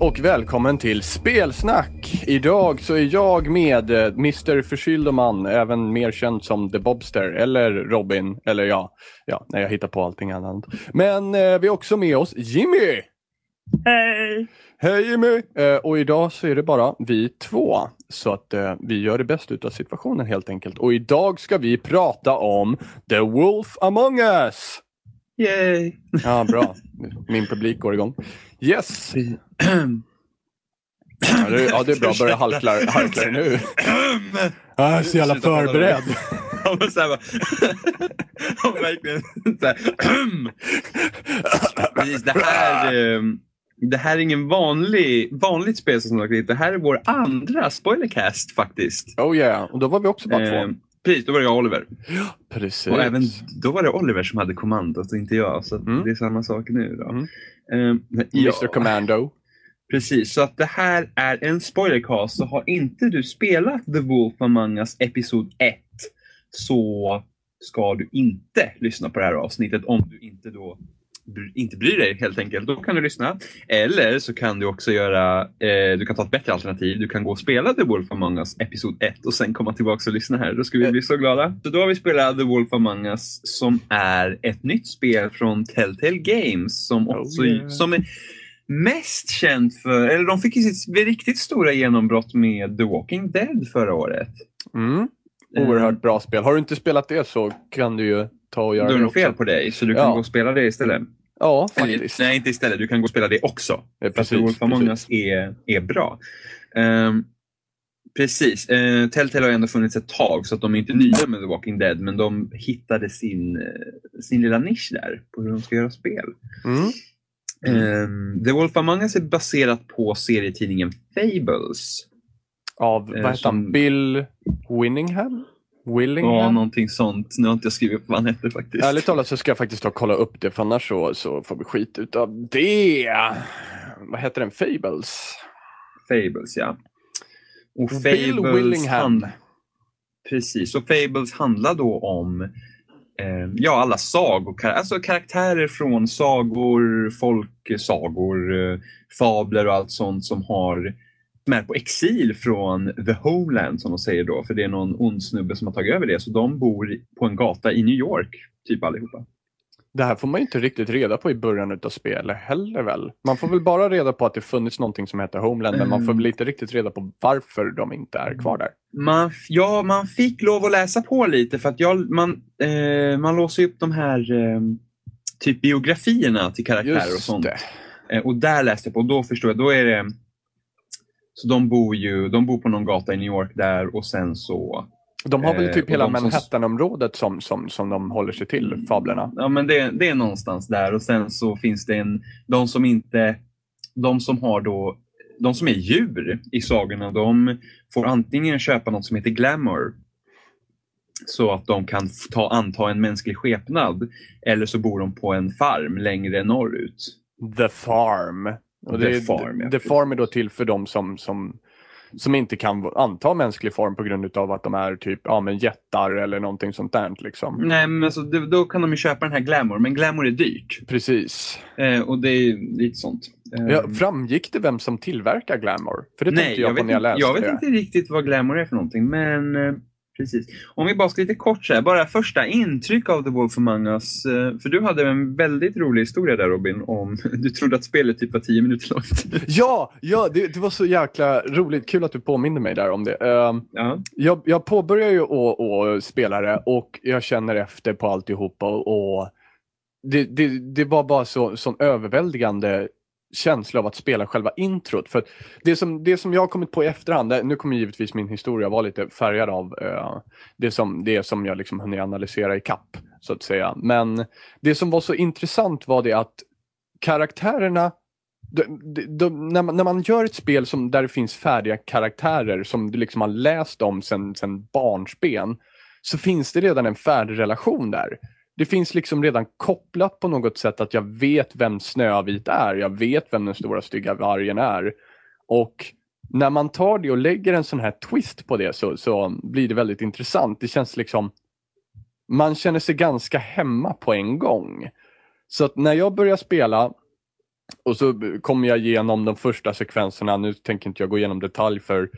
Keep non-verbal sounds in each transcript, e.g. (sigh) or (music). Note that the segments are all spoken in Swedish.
Och välkommen till Spelsnack! Idag så är jag med eh, Mr Förkyldoman, även mer känd som The Bobster, eller Robin, eller ja, ja, när jag hittar på allting annat. Men eh, vi har också med oss Jimmy! Hej! Hej Jimmy! Eh, och idag så är det bara vi två. Så att eh, vi gör det bästa utav situationen helt enkelt. Och idag ska vi prata om The Wolf Among Us! Yay! Ja, bra. Min publik går igång. Yes! Ja, det, ja, det är bra. Börja halkla, halkla det nu. Jag är så jävla förberedd. Ja, men så här bara... Ja, verkligen. Så här. Precis, det här... eh, Det här är ingen vanlig, vanligt spel som sagt. Det här är vår andra spoilercast faktiskt. Oh yeah, och då var vi också bara Eh, två. Precis, då var det jag Oliver. Precis. Och även då var det Oliver som hade kommandot och inte jag. Så Mm. det är samma sak nu. Då. Mm. Eh, ja. Mr Commando. Precis, så att det här är en spoilercast. Så har inte du spelat The Wolf Among Us Episod 1 så ska du inte lyssna på det här avsnittet om du inte då inte bryr dig helt enkelt. Då kan du lyssna. Eller så kan du också göra, eh, du kan ta ett bättre alternativ. Du kan gå och spela The Wolf Among Us Episod 1 och sen komma tillbaka och lyssna här. Då ska vi bli så glada. Så då har vi spelat The Wolf Among Us som är ett nytt spel från Telltale Games som Oh, också yeah. som är mest känd för, eller de fick ju sitt riktigt stora genombrott med The Walking Dead förra året. Mm. Oerhört bra spel. Har du inte spelat det så kan du ju ta och göra Då är det det fel på dig, så du kan Ja. gå och spela det istället. Ja, faktiskt. Nej, inte istället. Du kan gå och spela det också. Ja, För precis, The Wolf Among. Us är, är bra. Ehm, precis. Uh, Telltale har ändå funnits ett tag, så att de är inte nya med The Walking Dead, men de hittade sin, eh, sin lilla nisch där på hur de ska göra spel. Mm. Ehm, The Wolf Among Us är baserat på serietidningen Fables. Av, Eh, vad heter han, Bill Winningham? Willingham? Ja, någonting sånt. Nu har inte jag skrivit upp vad han hette faktiskt. Ärligt talat så ska jag faktiskt ta och kolla upp det för annars så, så får vi skit utav det. Vad heter den? Fables? Fables, ja. Och Bill Fables Willingham. hand- Precis, och Fables handlar då om eh, ja, alla sagor, alltså karaktärer från sagor, folksagor, eh, fabler och allt sånt som har som är på exil från the homeland som de säger då, för det är någon ond snubbe som har tagit över det. Så de bor på en gata i New York, typ allihopa. Det här får man ju inte riktigt reda på i början utav spelet heller väl? Man får väl bara reda på att det funnits någonting som heter Homeland men man får Mm. väl inte riktigt reda på varför de inte är kvar där. Man, ja, man fick lov att läsa på lite för att jag, man, eh, man låser upp de här eh, typ biografierna till karaktärer och sånt. det. Eh, och där läste jag på och då förstår jag, då är det så de bor ju de bor på någon gata i New York där och sen så De har väl Eh, typ och hela Manhattan-området som, som, som de håller sig till, fablerna. Ja men det, det är någonstans där och sen så finns det en, de som inte, de som har då, de som är djur i sagorna de får antingen köpa något som heter glamour så att de kan ta, anta en mänsklig skepnad eller så bor de på en farm längre norrut. The Farm. Och The det, Farm, ja, The. Farm är då till för de som, som, som inte kan anta mänsklig form på grund av att de är typ ja, men jättar eller någonting sånt där. Liksom. Nej men alltså, då kan de ju köpa den här glamour men glamour är dyrt Precis. eh, och det är lite sånt. Eh, Ja, framgick det vem som tillverkar Glamour? För det Nej, tänkte jag, jag på när jag läste jag vet det. inte riktigt vad glamour är för någonting, men eh, precis. Om vi bara ska lite kort så här, bara första intryck av The Wolf Among Us. Eh, för du hade en väldigt rolig historia där Robin, om (laughs) du trodde att spelet typ var tio minuter långt. (laughs) Ja, ja det, det var så jäkla roligt. Kul att du påminde mig där om det. Ehm, ja. jag, jag påbörjar ju att spela det och jag känner efter på alltihopa och, och det, det, det var bara så sån överväldigande känsla av att spela själva introt. För att det, som, det som jag har kommit på i efterhand, nu kommer givetvis min historia vara lite färgad av uh, det, som, det som jag liksom hunnit analysera i kapp så att säga. Men det som var så intressant var det att karaktärerna de, de, de, när, man, när man gör ett spel som, där det finns färdiga karaktärer som du liksom har läst om sedan sen barnsben så finns det redan en färdig relation där. Det finns liksom redan kopplat på något sätt att jag vet vem Snövit är. Jag vet vem den stora stygga vargen är. Och när man tar det och lägger en sån här twist på det så, så blir det väldigt intressant. Det känns liksom man känner sig ganska hemma på en gång. Så att när jag börjar spela och så kommer jag igenom de första sekvenserna. Nu tänker inte jag gå igenom detalj för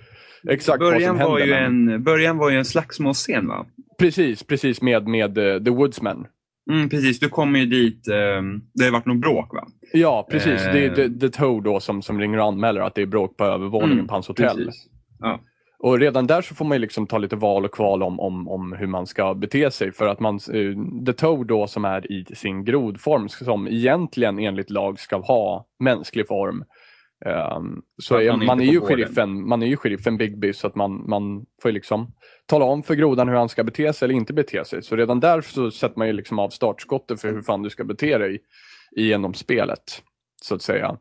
exakt vad Början som var, händer. ju men- en, början var ju en slagsmålsscen va? Precis, precis med, med eh, The Woodsman. Mm, precis, du kommer ju dit. ehm, det har varit något bråk va? Ja, precis. Det är Eh. The, The Toe då som, som ringer och anmäler att det är bråk på övervåningen Mm, på hans hotell. Precis. Ja. Och redan där så får man ju liksom ta lite val och kval om, om, om hur man ska bete sig. För att man, eh, The Toe då som är i sin grodform, som egentligen enligt lag ska ha mänsklig form. ehm, så Att är, man man, är ju sheriffen, man är ju sheriffen Bigby så att man, man får liksom tala om för grodan hur han ska bete sig eller inte bete sig. Så redan där så sätter man ju liksom av startskottet för hur fan du ska bete dig genom spelet. Så att säga.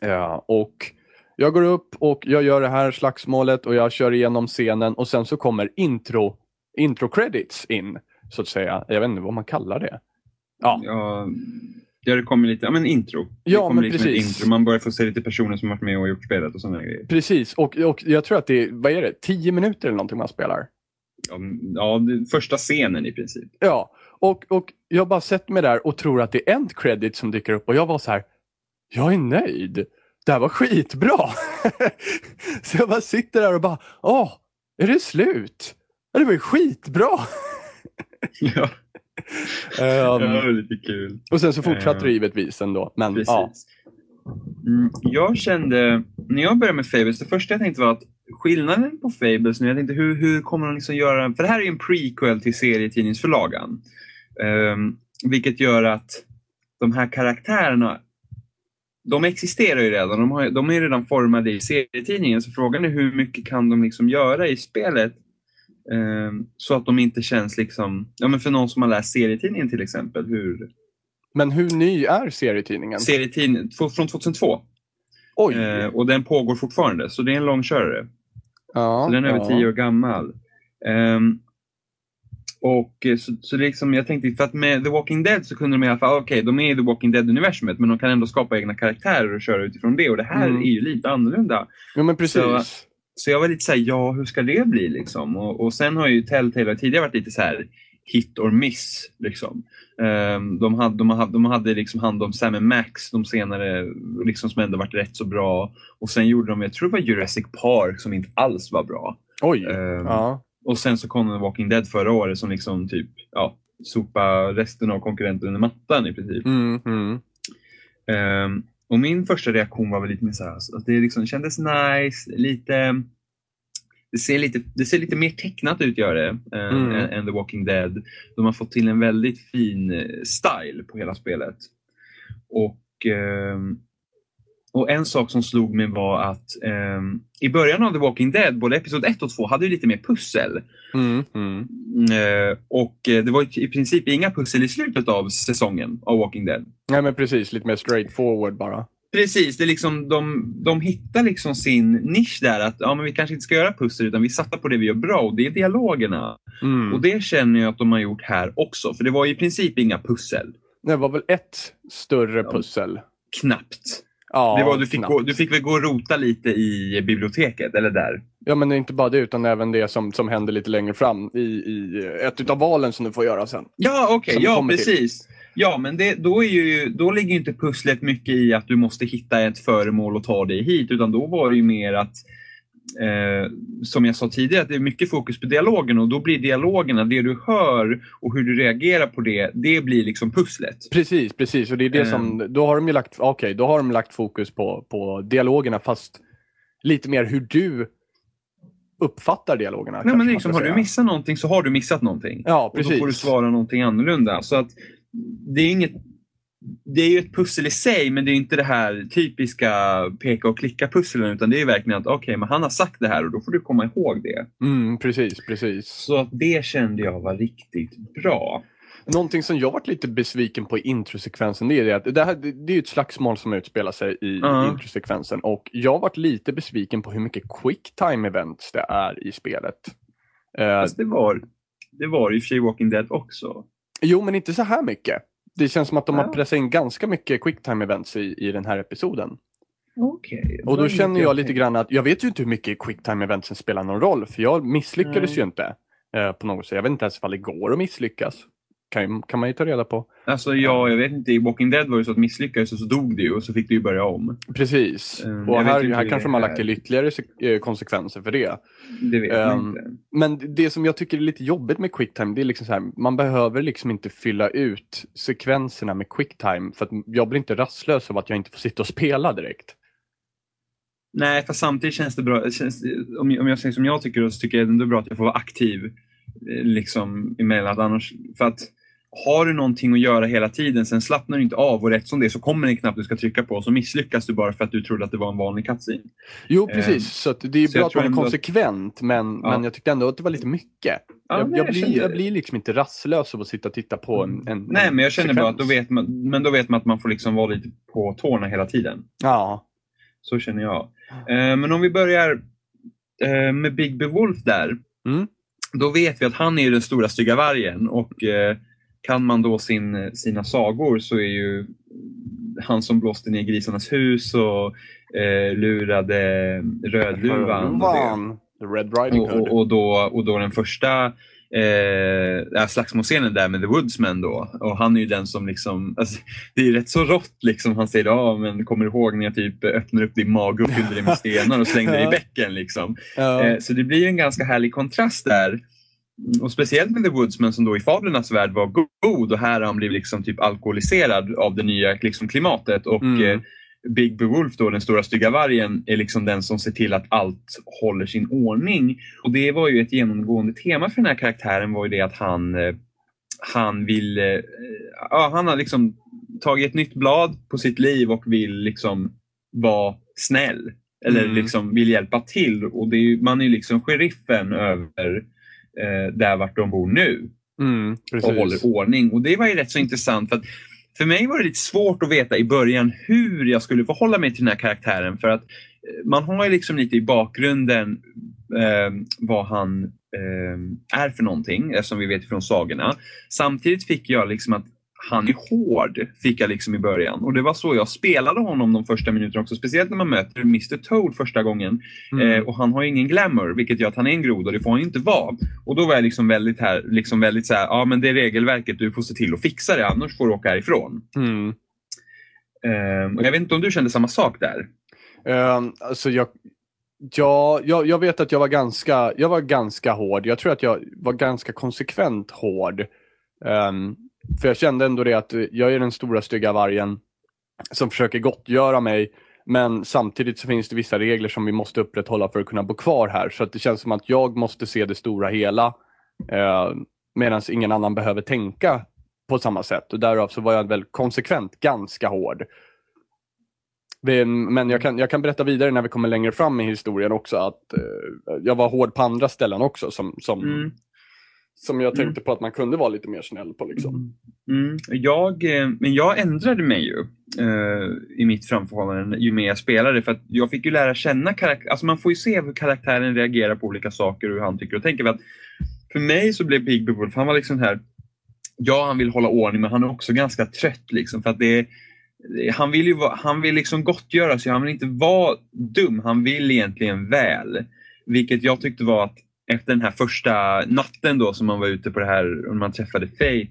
Ja, och jag går upp och jag gör det här slagsmålet och jag kör igenom scenen och sen så kommer intro, intro credits in. Så att säga. Jag vet inte vad man kallar det. Ja, Ja, ja, det kommer lite, ja men intro. Ja, men ett precis. Intro. Man börjar få se lite personer som varit med och gjort spelet och sådana grejer. precis. Och, och jag tror att det är, vad är det, tio minuter eller någonting man spelar. Ja, första scenen i princip. Ja, och, och jag bara sätter mig där och tror att det är end credit som dyker upp och jag var så här, jag är nöjd. Det här var skitbra. (laughs) så jag bara sitter där och bara, åh, är det slut? Ja, det var ju skitbra. (laughs) ja, Ehm, det var lite kul. och sen så fortsatte Eh, det givetvis ändå. Men Precis. ja, Mm, jag kände, när jag började med Fables, det första jag tänkte var att skillnaden på Fables nu, jag tänkte hur, hur kommer de liksom göra, för det här är ju en prequel till serietidningsförlagan. Um, vilket gör att de här karaktärerna, de existerar ju redan, de, har, de är redan formade i serietidningen, så frågan är hur mycket kan de liksom göra i spelet ehm, så att de inte känns liksom, ja men för någon som har läst serietidningen till exempel, hur, men hur ny är serietidningen? serietidningen, från 2002. Oj! Eh, och den pågår fortfarande, så det är en långkörare. ja, Så den är över ja. tio år gammal. Ehm, och eh, så, så liksom, jag tänkte, för att med The Walking Dead så kunde de i alla fall, okej, de är i The Walking Dead-universumet, men de kan ändå skapa egna karaktärer och köra utifrån det. Och det här Mm. är ju lite annorlunda. Jo men precis. Så- Så jag var lite såhär, ja hur ska det bli liksom? Och, och sen har ju Telltale tidigare varit lite så här hit or miss. Liksom. Ehm, de, hade, de, hade, de hade liksom hand om Sam Max, de senare, liksom, som ändå varit rätt så bra. Och sen gjorde de, jag tror det var Jurassic Park som inte alls var bra. Oj! Ehm, ja. Och sen så kom The Walking Dead förra året som liksom typ, ja, sopa resten av konkurrenten under mattan i princip. Mm, mm. Ehm, och min första reaktion var väl lite mer så här, alltså, att det liksom kändes nice, lite det ser, lite, det ser lite mer tecknat ut gör det, eh, Mm. än, än The Walking Dead. De har fått till en väldigt fin eh, style på hela spelet. Och, ehm, och en sak som slog mig var att ehm, i början av The Walking Dead, både episod 1 och 2, hade ju lite mer pussel. Mm, mm. Eh, och eh, det var i princip inga pussel i slutet av säsongen av Walking Dead. Nej men precis, lite mer straight forward bara. Precis, det är liksom, de, de hittar liksom sin nisch där att ja, men vi kanske inte ska göra pussel utan vi satsar på det vi gör bra och det är dialogerna. Mm. Och det känner jag att de har gjort här också för det var i princip inga pussel. Det var väl ett större Ja. pussel. Knappt. Ja, det var, du, fick gå, du fick väl gå och rota lite i biblioteket eller där. Ja men det är inte bara det utan även det som, som händer lite längre fram i, i ett utav valen som du får göra sen. Ja, okej, vi ja kommer till. precis. Ja, men det, då, är ju, då ligger ju inte pusslet mycket i att du måste hitta ett föremål och ta dig hit, utan då var det ju mer att Eh, som jag sa tidigare, att det är mycket fokus på dialogen och då blir dialogerna, det du hör och hur du reagerar på det, det blir liksom pusslet. Precis, precis. Och det är det som, då har de ju lagt, okej, då har de lagt fokus på, på dialogerna fast lite mer hur du uppfattar dialogerna. Nej, men liksom, har du missat någonting så har du missat någonting. Ja, Och då får du precis. svara någonting annorlunda. Så att det är inget det är ju ett pussel i sig, men det är inte det här typiska peka och klicka pusslen utan det är verkligen att okej, men han har sagt det här och då får du komma ihåg det. Mm, precis, precis. Så att det kände jag var riktigt bra. Någonting som jag varit lite besviken på i introsekvensen det är att det, här, det är ett slagsmål som utspelar sig i Ja. introsekvensen och jag varit lite besviken på hur mycket quick time events det är i spelet. Eh, Fast det var det var i och för sig Walking Dead också. jo, men inte så här mycket. Det känns som att de har pressat in ganska mycket quick time events i, i den här episoden. Okej. Och då känner jag lite grann att jag vet ju inte hur mycket quick time eventsen spelar någon roll för jag misslyckades Nej. ju inte eh, på något sätt. Jag vet inte ens ifall det går att misslyckas. Kan, kan man ju ta reda på. Alltså ja, jag vet inte. I Walking Dead var det så att misslyckades och så dog det ju och så fick du ju börja om. Precis. Mm, och här, här kanske de har lagt till ytterligare eh, konsekvenser för det. Det vet man Ehm, inte. Men det som jag tycker är lite jobbigt med quicktime, det är liksom så här, man behöver liksom inte fylla ut sekvenserna med quicktime för att jag blir inte rastlös av att jag inte får sitta och spela direkt. Nej, fast samtidigt känns det bra. Känns, om, jag- om jag säger som jag tycker, så tycker jag ändå bra att jag får vara aktiv eh, liksom emellan. Annars, för att har du någonting att göra hela tiden, sen slappnar du inte av och rätt som det så kommer en knapp du ska trycka på och så misslyckas du bara för att du trodde att det var en vanlig cutscene. Jo, precis. Ehm, så det är bra att man är ändå att- konsekvent, men, Ja. men jag tyckte ändå att det var lite mycket. Ja, jag, nej, jag, jag blir, jag blir liksom inte rastlös av att sitta och titta på en, en Nej, en men jag känner bara att då sekvens. vet man, men då vet man att man får liksom vara lite på tårna hela tiden. Ja. Så känner jag. Eh, men om vi börjar eh, med Big Bewolf där. Mm. Då vet vi att han är den stora stygga vargen och eh, kan man då sin, sina sagor så är ju han som blåste ner grisarnas hus och eh, lurade Rödluvan. och. The Red Riding Och, Hood. och, och, då, och då den första eh, slagsmålscenen där med The Woodsman då. Och han är ju den som liksom, alltså, det är ju rätt så rått liksom. Han säger ja men kommer du ihåg när jag typ öppnar upp din mage och fyllde dig med stenar och slängde dig i bäcken liksom. Eh, så det blir en ganska härlig kontrast där. Och speciellt med The Woodsman som då i fablernas värld var go- god och här har han blivit liksom typ alkoholiserad av det nya liksom klimatet. Och Mm. eh, Big Bewolf, då, den stora stygga vargen, är liksom den som ser till att allt håller sin ordning. Och det var ju ett genomgående tema för den här karaktären var ju det att han, eh, han vill, eh, ja, han har liksom tagit ett nytt blad på sitt liv och vill liksom vara snäll. Eller Mm. liksom vill hjälpa till. Och är, man är liksom sheriffen över eh, där vart de bor nu Mm, och håller ordning. Och det var ju rätt så intressant. för att För mig var det lite svårt att veta i början hur jag skulle förhålla mig till den här karaktären. För att eh, man har ju liksom lite i bakgrunden eh, vad han eh, är för någonting, eh, som vi vet från sagorna. Samtidigt fick jag liksom att han är hård, fick jag liksom i början. Och det var så jag spelade honom de första minuterna också. Speciellt när man möter Mr Toad första gången. Mm. Eh, och han har ingen glamour, vilket gör att han är en groda det får han inte vara. Och då var jag liksom väldigt här, liksom väldigt så här, ja men det är regelverket, du får se till att fixa det, annars får du åka härifrån. Mm. Eh, och jag vet inte om du kände samma sak där? Ehm, alltså jag, ja, jag, jag vet att jag var, ganska, jag var ganska hård. Jag tror att jag var ganska konsekvent hård. Ehm, för jag kände ändå det att eh, jag är den stora stygga vargen som försöker gottgöra mig. Men samtidigt så finns det vissa regler som vi måste upprätthålla för att kunna bo kvar här. Så att det känns som att jag måste se det stora hela. Eh, Medan ingen annan behöver tänka på samma sätt. Och därav så var jag väl konsekvent ganska hård. Men jag kan, jag kan berätta vidare när vi kommer längre fram i historien också att eh, jag var hård på andra ställen också som, som, Mm som jag tänkte på att man kunde vara lite mer snäll på. Liksom. Mm. Jag, eh, men jag ändrade mig ju eh, i mitt framförhållande ju mer jag spelade. För att jag fick ju lära känna karaktären. Alltså man får ju se hur karaktären reagerar på olika saker och hur han tycker och tänker. För, att för mig så blev Big Wolf, han var liksom här. Ja, han vill hålla ordning men han är också ganska trött. Liksom, för att det är, han vill ju han vill liksom gottgöra sig. Han vill inte vara dum. Han vill egentligen väl. Vilket jag tyckte var att efter den här första natten då som man var ute på det här och man träffade Faye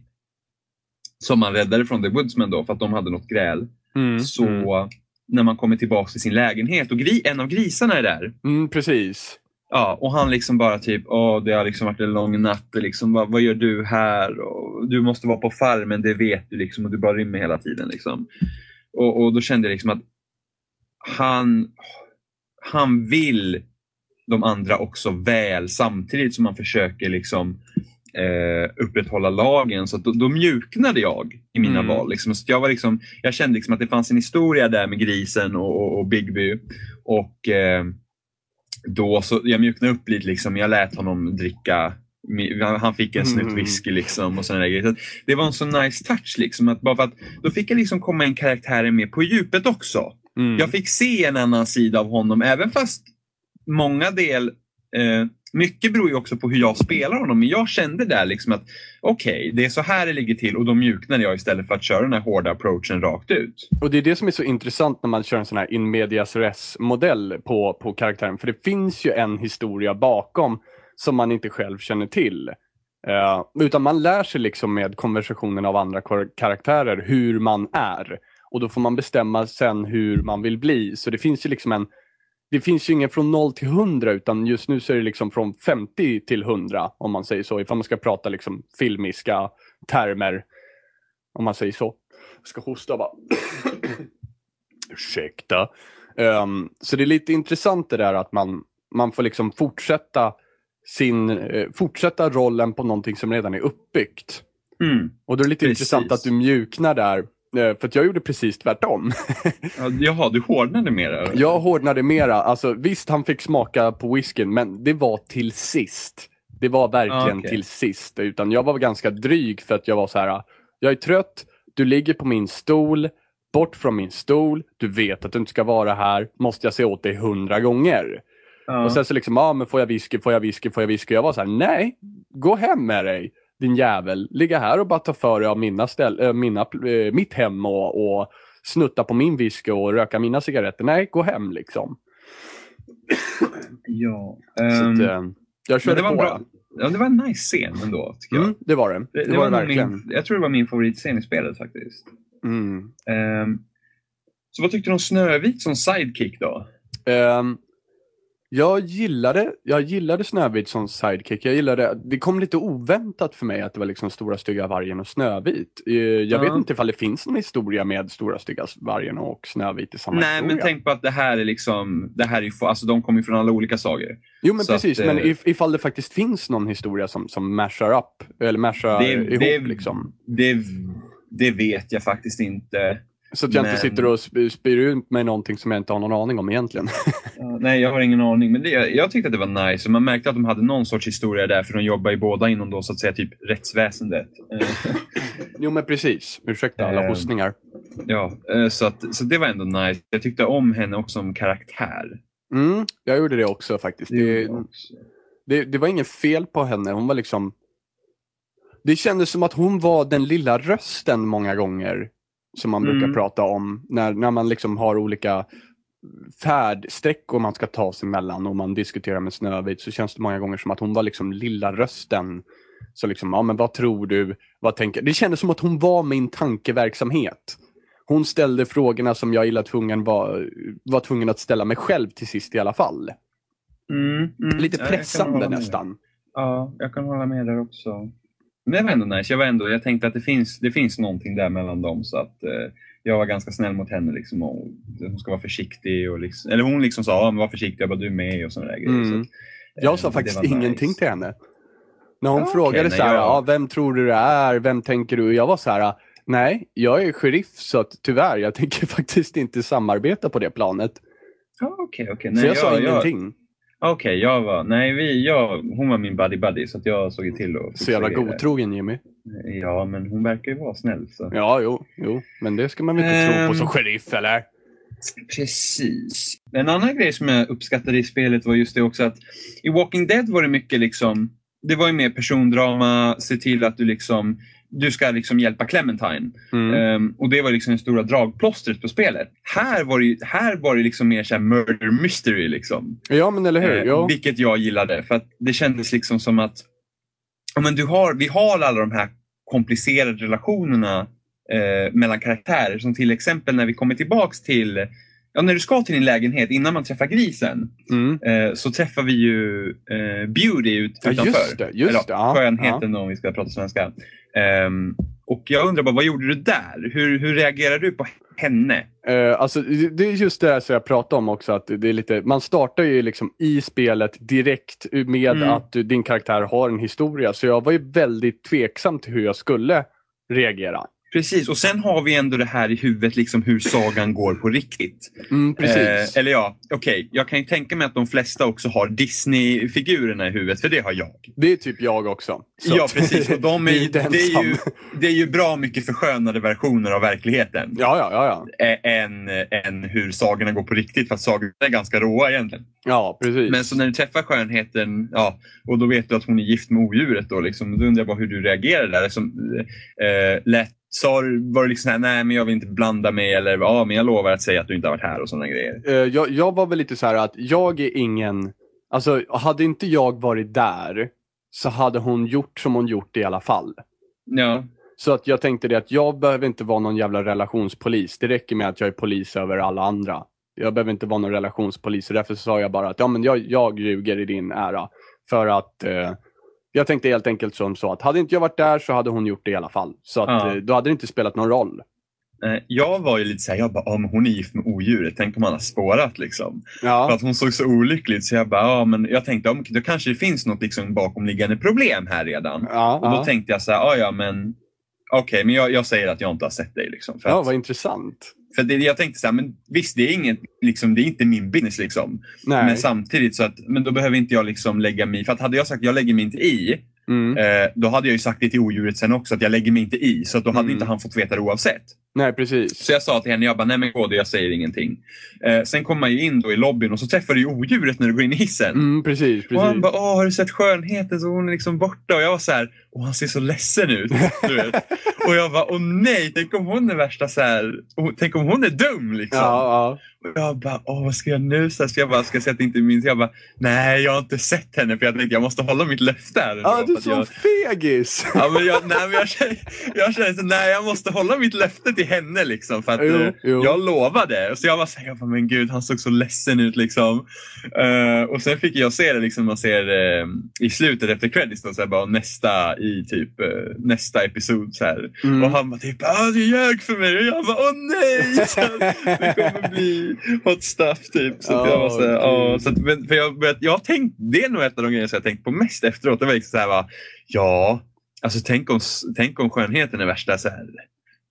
som man räddade från The Woodsman då för att de hade något gräl. Mm, Så mm. när man kommer tillbaka till sin lägenhet och gri- en av grisarna är där. Mm, precis. Ja, och han liksom bara typ, åh det har liksom varit en lång natt, och liksom, vad, vad gör du här? Och, du måste vara på farmen, det vet du liksom och du bara rymmer hela tiden. Liksom. Och, och då kände jag liksom att han, han vill de andra också väl samtidigt som han försöker liksom eh, upprätthålla lagen. Så då, då mjuknade jag i mina Mm. val. Liksom. Så jag, var liksom, jag kände liksom att det fanns en historia där med grisen och, och, och Bigby. Och eh, då så, jag mjuknade upp lite. Liksom. Jag lät honom dricka han fick en snutt Mm. whisky liksom och där grejer. Så Det var en så nice touch. Liksom, att bara för att, då fick jag liksom komma en karaktär med på djupet också. Mm. Jag fick se en annan sida av honom även fast många del eh, mycket beror ju också på hur jag spelar honom. Men jag kände där liksom att okej, det är så här det ligger till och då mjuknade jag istället för att köra den här hårda approachen rakt ut. Och det är det som är så intressant när man kör en sån här in medias res modell på, på karaktären. För det finns ju en historia bakom som man inte själv känner till. Uh, utan man lär sig liksom med konversationen av andra kar- karaktärer hur man är. Och då får man bestämma sen hur man vill bli. Så det finns ju liksom en det finns ju ingen från 0 till 100 utan just nu så är det liksom från 50 till 100 om man säger så. Ifall man ska prata liksom filmiska termer. Om man säger så. Jag ska hosta bara. (coughs) Ursäkta. Um, så det är lite intressant det där att man, man får liksom fortsätta sin, eh, fortsätta rollen på någonting som redan är uppbyggt. Mm. Och då är det lite Precis. intressant att du mjuknar där. Eh, För jag gjorde precis tvärtom. (laughs) Ja, Jaha, du hårdnade mer? eller? Jag hårdnade mera. Alltså, visst, han fick smaka på whiskyn, men det var till sist. Det var verkligen Ah, okej. till sist. Utan jag var ganska dryg för att jag var så här. Jag är trött, du ligger på min stol, bort från min stol, du vet att du inte ska vara här, måste jag säga åt dig hundra gånger. Ja. Och sen så liksom, ja men får jag whisky, får jag whisky, får jag whisky? Jag var så här, nej, gå hem med dig din jävel. Ligga här och bara ta för dig av mina ställ, äh, mina, äh, mitt hem och, och snutta på min whisky och röka mina cigaretter. Nej, gå hem liksom. ja. Ehm, att, äh, jag körde på. bra, ja, det var en nice scen ändå, tycker jag. Mm, det var det. Det, Det, det var verkligen. min, jag tror det var min favoritscen i spelet faktiskt. Mm. Ehm, så vad tyckte du om Snövit som sidekick då? Ehm, jag, gillade, jag gillade Snövit som sidekick. Jag gillade, det kom lite oväntat för mig att det var liksom Stora Stygga Vargen och Snövit. Eh, jag Ja. vet inte ifall det finns någon historia med Stora Stygga Vargen och Snövit i samma Nej, historia. men tänk på att det här är liksom, det här är alltså de kommer ju från alla olika sagor. Jo men så precis, att, men eh, if, ifall det faktiskt finns någon historia som, som mashar upp, eller mashar Det- ihop det- liksom. Det, det vet jag faktiskt inte. Så att jag men- inte sitter och sp- spyr ut med någonting som jag inte har någon aning om egentligen. (laughs) Ja, nej, jag har ingen aning. Men det, jag tyckte att det var nice. Man märkte att de hade någon sorts historia där, för de jobbar ju båda inom då, så att säga, typ rättsväsendet. Eh, (laughs) jo men precis, ursäkta alla Ehm, hostningar. ja, eh, så, att, så det var ändå nice. Jag tyckte om henne också som karaktär. Mm, jag gjorde det också faktiskt. Det också. det, det var inget fel på henne, hon var liksom Det kändes som att hon var den lilla rösten många gånger som man brukar Mm. prata om när, när man liksom har olika färdsträckor man ska ta sig mellan och man diskuterar med Snövit så känns det många gånger som att hon var liksom lilla rösten. Så liksom, ja men vad tror du? Vad tänker Det kändes som att hon var min tankeverksamhet. Hon ställde frågorna som jag illa tvungen var, var tvungen att ställa mig själv till sist i alla fall. Mm, mm. Lite Ja, pressande med. nästan. Ja, jag kan hålla med där också. Men det var ändå nice. Jag, var ändå, jag tänkte att det finns, det finns någonting där mellan dem. Så att eh, jag var ganska snäll mot henne. Liksom, och hon ska vara försiktig. Och liksom, eller hon liksom sa, ja, men var försiktig, jag bara du är med och sådana där grejer. Mm. Så att, Jag eh, sa faktiskt ingenting nice. till henne. När hon Ja, okej, frågade nej, så här, jag- ja, vem tror du det är, vem tänker du? Jag var så här, nej, jag är sheriff så att tyvärr, jag tänker (laughs) faktiskt inte samarbeta på det planet. Ja, okej, okej. så Nej, jag, sa jag- ingenting. Okej, jag var, nej, vi, jag, hon var min buddy buddy så att jag såg till att Så jävla godtrogen Jimmy. Ja, men hon verkar ju vara snäll. Så. Ja, jo, jo, men det ska man väl inte tro på Ehm. som sheriff eller? Precis. En annan grej som jag uppskattade i spelet var just det också att i Walking Dead var det mycket liksom, det var ju mer persondrama, se till att du liksom, du ska liksom hjälpa Clementine. Mm. Ehm, och det var liksom det stora dragplåstret på spelet. Här var det, här var det liksom mer så murder mystery liksom. Ja, men eller hur? Eh, Ja. Vilket jag gillade för att det kändes liksom som att men du har, vi har alla de här komplicerade relationerna eh, mellan karaktärer. Som till exempel när vi kommer tillbaks till, ja när du ska till din lägenhet innan man träffar grisen Mm. eh, så träffar vi ju eh, Beauty ut, Ja, utanför. just det, just Eller, det, ja, skönheten då, om vi ska prata svenska. Ehm, och jag undrar bara, vad gjorde du där? Hur, hur reagerar du på henne? Eh, alltså, det är just det som jag pratade om också. Att det är lite, man startar ju liksom i spelet direkt med Mm. att din karaktär har en historia. Så jag var ju väldigt tveksam till hur jag skulle reagera. Precis, och sen har vi ändå det här i huvudet, liksom hur sagan går på riktigt. Mm, precis. Eh, eller ja, okej, jag kan ju tänka mig att de flesta också har Disney-figurerna i huvudet, för det har jag. Det är typ jag också. Så ja, precis. Och de (laughs) är, det är det, är ju, det är ju bra mycket förskönade versioner av verkligheten. Ja, ja, ja, ja. eh, Än, än hur sagorna går på riktigt, för att sagorna är ganska råa egentligen. Ja, precis. Men så när du träffar skönheten, ja, och då vet du att hon är gift med odjuret, då, liksom, då undrar jag bara hur du reagerar där. Som, eh, lätt, sa, du- var det liksom här, nej men jag vill inte blanda mig, eller ja, men jag lovar att säga att du inte har varit här och sådana grejer. Eh, jag, jag var väl lite så här att jag är ingen... Alltså, hade inte jag varit där så hade hon gjort som hon gjort i alla fall. Ja. Så att jag tänkte det att jag behöver inte vara någon jävla relationspolis. Det räcker med att jag är polis över alla andra. Jag behöver inte vara någon relationspolis. Så därför sa jag bara att ja, men jag, jag ljuger i din ära. För att eh, jag tänkte helt enkelt som så att hade inte jag varit där så hade hon gjort det i alla fall. Så att Ja. eh, då hade det inte spelat någon roll. Eh, Jag var ju lite såhär, jag bara, ja men hon är gift med odjuret, tänk om han har spårat liksom. För Ja, att hon såg så olycklig ut så jag bara, ja men jag tänkte, ja, då kanske det finns något liksom bakomliggande problem här redan. ja, Och då ja. tänkte jag så här, ja ja men okej, men jag, jag säger att jag inte har sett dig. Liksom, för ja att, vad intressant. För det, jag tänkte så här, men visst det är, inget, liksom, det är inte min business liksom. Nej. Men samtidigt så att, men då behöver inte jag liksom lägga mig. För att hade jag sagt jag lägger mig inte i, Mm. eh, då hade jag ju sagt det till odjuret sen också att jag lägger mig inte i. Så att då hade Mm. inte han fått veta det oavsett. Nej, precis. Så jag sa till henne, jag bara, nej men gå jag säger ingenting. Eh, sen kommer man ju in då i lobbyn och så träffar du ju odjuret när du går in i hissen. Mm, precis, Och han precis. bara, åh har du sett skönheten? Så hon är liksom borta. Och jag var så här, och han ser så ledsen ut. (laughs) Och jag bara, åh nej, tänk om hon är värsta så här, tänk om hon är dum liksom. Ja, Och jag bara, åh vad ska jag nu? Så jag bara, ska jag säga att det inte är min? Så jag bara, nej jag har inte sett henne för jag tänkte jag måste hålla mitt löfte här. ja. du är jag, så fegis. Ja, men jag, nej, men jag, känner, jag känner så, nej, jag måste hålla mitt löfte till henne. Liksom, för att, Jo, eh, jo. Jag lovade. Så jag var så här, jag bara, men gud, han såg så ledsen ut. Liksom. Eh, och sen fick jag se det, liksom, man ser eh, i slutet efter credits, då, så här, bara, nästa i typ eh, nästa episod. Så här. Mm. Och han bara typ, ah, du ljög för mig. Och jag bara, åh nej! (laughs) Så det kommer bli (laughs) hot stuff typ. Så att jag var så här, gud. så att, men, för jag, jag, jag har tänkt, det är nog ett av de grejer som jag tänkt på mest efteråt. Det var liksom så här, va, ja, alltså tänk om, tänk om skönheten är värsta så här,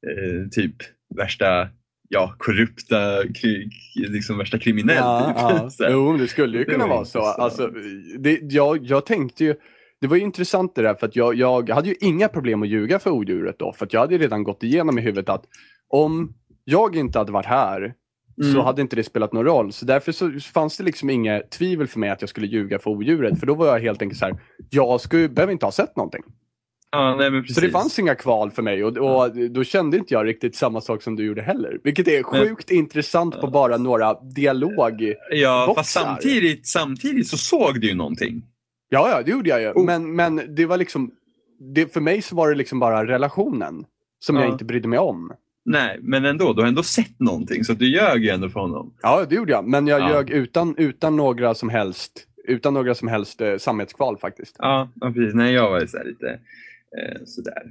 eh, typ värsta ja, korrupta, kri, liksom värsta kriminell. Ja, typ. ja. (laughs) Jo, det skulle ju kunna var vara så. Alltså, det, jag, jag tänkte ju, det var ju intressant det där för att jag, jag hade ju inga problem att ljuga för odjuret då. För att jag hade redan gått igenom i huvudet att om jag inte hade varit här så Mm. hade inte det spelat någon roll. Så därför så fanns det liksom inget tvivel för mig att jag skulle ljuga för odjuret. För då var jag helt enkelt så här, jag skulle, behöver inte ha sett någonting. Ja, nej, men. Så det fanns inga kval för mig och, och då kände inte jag riktigt samma sak som du gjorde heller. Vilket är sjukt intressant på bara några dialog... Ja, boxar. fast samtidigt, samtidigt så såg du ju någonting. Ja, ja, det gjorde jag ju. Oh. Men, men det var liksom... Det, för mig så var det liksom bara relationen som jag Ja. inte brydde mig om. Nej, men ändå, du har ändå sett någonting så du ljög ju ändå för honom. Ja, det gjorde jag. Men jag Ja. ljög utan, utan några som helst, utan några som helst eh, sammetskval faktiskt. Ja, ja precis. Nej, jag var så lite eh, sådär.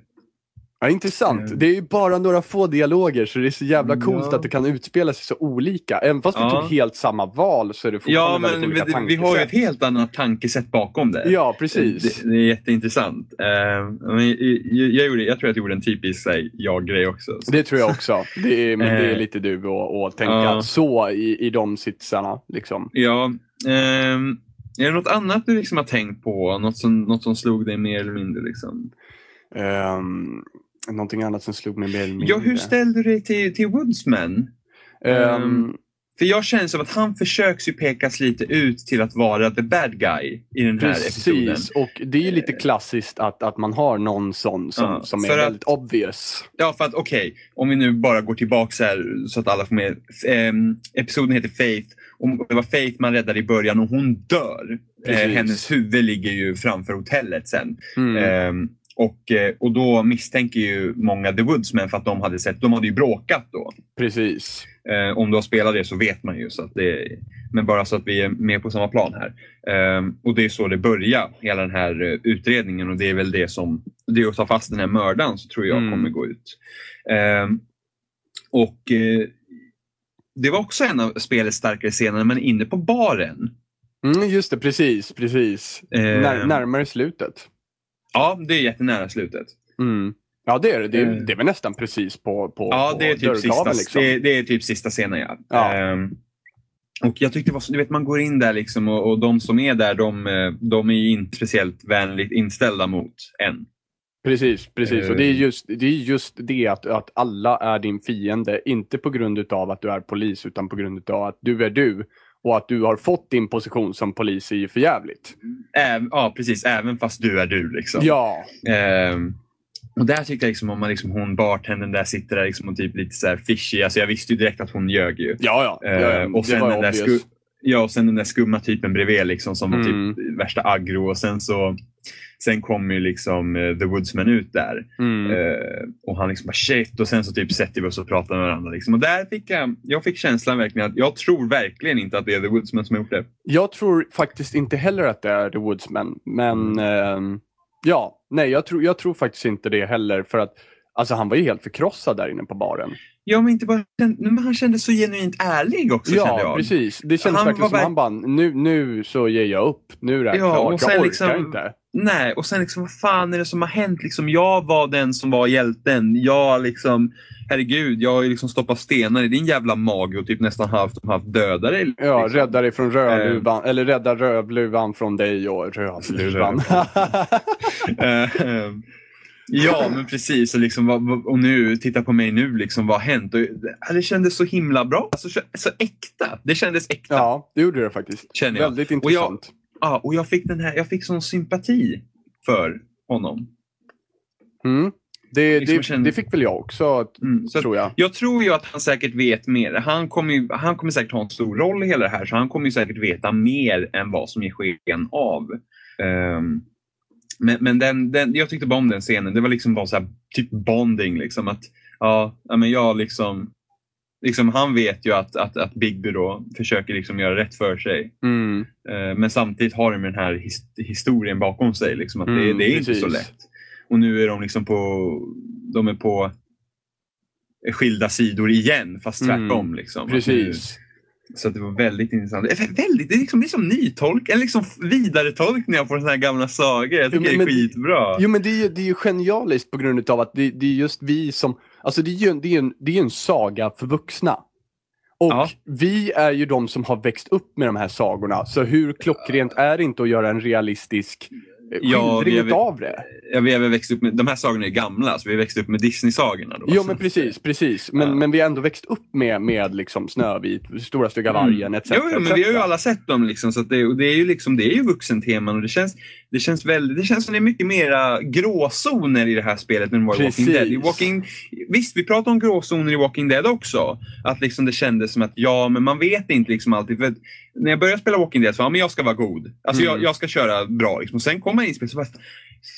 Ja, intressant. Mm. Det är ju bara några få dialoger så det är så jävla coolt Ja. att det kan utspela sig så olika. Även fast vi Ja. tog helt samma val så är det Ja, fortfarande men väldigt vi, olika vi har ju ett helt annat tankesätt bakom det. Ja, precis. Det, det är jätteintressant. Eh, men jag, jag, gjorde, jag tror att jag gjorde en typisk jag-grej också. Så. Det tror jag också. Det är, (laughs) men det är Eh, lite du att tänka ja. så i, i de sitsarna. Liksom. Ja, ehm, är det något annat du liksom har tänkt på? Något som, något som slog dig mer eller mindre? Liksom? Um, någonting annat som slog mig mer eller mindre. Ja, hur ställde du dig till, till Woodsman? Ehm, För jag känner som att han försöks ju pekas lite ut till att vara the bad guy i den här episoden. Precis, och det är ju lite klassiskt att, att man har någon sån som, Ja, som är att- väldigt obvious. Ja, för att okej, om vi nu bara går tillbaka här så att alla får med. Ehm, episoden heter Faith. Och det var Faith man räddade i början och hon dör. Eh, Precis. hennes huvud ligger ju framför hotellet sen. Mm. Ehm, och, eh, och då misstänker ju många The Woodsmen för att de hade sett, de hade ju bråkat då. Precis. Eh, om du har spelat det så vet man ju. Så att det, men bara så att vi är med på samma plan här. Ehm, och det är så det börjar, hela den här eh, utredningen. Och det är väl det som, det är att ta fast den här mördaren så tror jag Mm. kommer gå ut. Ehm, och eh, det var också en av spelets starkare scener när man är inne på baren. Mm, just det, precis. precis. Ehm, När, närmare slutet. Ja, det är jättenära slutet. Mm. Ja, det är det. Det är, Eh. det är väl nästan precis på, på, Ja, det är, typ sista, liksom. det, det är typ sista scenen ja. Ja. Ehm, och jag tyckte det var så, du vet man går in där liksom och, och de som är där de, eh, de är ju inte speciellt vänligt inställda mot en. Precis, precis. Och det är Eh. just det, är just det att, att alla är din fiende. Inte på grund av att du är polis utan på grund av att du är du. Och att du har fått din position som polis är ju för jävligt. Äv, ja precis, även fast du är du. Liksom. Ja, Ehm, och där tyckte jag liksom, om man liksom, hon bartendern där sitter där liksom, och typ lite så här fishy. Alltså, jag visste ju direkt att hon ljög ju. ja, ja. ja Ehm, och sen den där obvious. sku- Ja, och sen den där skumma typen bredvid liksom, som var Mm. typ värsta aggro. Och sen så sen kom ju liksom eh, The Woodsman ut där. Mm. Eh, och han liksom bara shit och sen så typ sätter vi oss och pratar med varandra. Liksom. Och där fick jag, jag fick känslan verkligen att jag tror verkligen inte att det är The Woodsman som har gjort det. Jag tror faktiskt inte heller att det är The Woodsman. Men ehm, ja, nej jag tror, jag tror faktiskt inte det heller. För att alltså, han var ju helt förkrossad där inne på baren. Ja, men inte bara men han kändes så genuint ärlig också kände ja, jag. precis. Det kändes Han verkligen som verk- han bara, nu, nu så ger jag upp. Nu är det här Ja, klart. och sen Jag orkar liksom- inte. Nej, och sen liksom vad fan är det som har hänt? Liksom, jag var den som var hjälten. Jag liksom, herregud, jag har liksom stoppat stenar i din jävla mage och typ nästan halvt om halvt dödat dig. Ja, liksom. rädda dig från rödluvan, eller rädda rövluvan från dig och rövluvan. (laughs) Eh, ja, men precis. Och, liksom, och nu, titta på mig nu, liksom, vad har hänt? Och, det kändes så himla bra. Alltså, så, så äkta. Det kändes äkta. ja, det gjorde det faktiskt. Känner jag. Väldigt Och jag- intressant. Ja, och jag fick, den här, jag fick sån sympati för honom. Mm. Det, Liksom det, känner- det fick väl jag också, Mm, tror jag. jag tror ju att han säkert vet mer. Han kommer, ju, han kommer säkert ha en stor roll i hela det här, så han kommer ju säkert veta mer än vad som ger sken av. Ehm, men men den, den, jag tyckte bara om den scenen. Det var liksom bara så här, typ bonding. Liksom, att, ja, men jag liksom, liksom, han vet ju att, att, att Bigby då försöker liksom göra rätt för sig. Mm. Eh, Men samtidigt har de den här his historien bakom sig. Liksom, att det, Mm, det är inte så precis. lätt. Och nu är de liksom på, de är på skilda sidor igen, fast Mm, tvärtom. Liksom. Precis. Så det var väldigt intressant. Är, väldigt, det är liksom, det är som nytolk, eller liksom vidaretolkningar på sådana här gamla sagor. Jag tycker Jo, men- det är skitbra. Jo men det är ju det är ju genialiskt på grund av att det, det är just vi som, alltså det är ju en, det är en, det är en saga för vuxna. Och Ja. vi är ju de som har växt upp med de här sagorna, så hur klockrent är det inte att göra en realistisk eh, Ja, skildring vi utav det? Ja, vi har växt upp med, de här sagorna är gamla, så vi har växt upp med Disney-sagorna. Då, Jo men precis, precis. Men, Ja. men vi har ändå växt upp med, med liksom Snövit, Stora Stygga Vargen etc. Mm. Jo, jo, men vi har ju etc. alla sett dem. Liksom, så det, det är ju liksom, det är ju vuxenteman och det känns, det känns väldigt, det känns som det är mycket mera gråzoner i det här spelet än var i Walking. Dead. I Walking, visst, vi pratar om gråzoner i Walking Dead också. Att liksom det kändes som att ja, men man vet inte liksom alltid. För när jag började spela Walking Dead så ja, men jag ska vara god. Alltså Mm. jag, jag ska köra bra. Liksom. Och sen kommer man in i spelet så bara,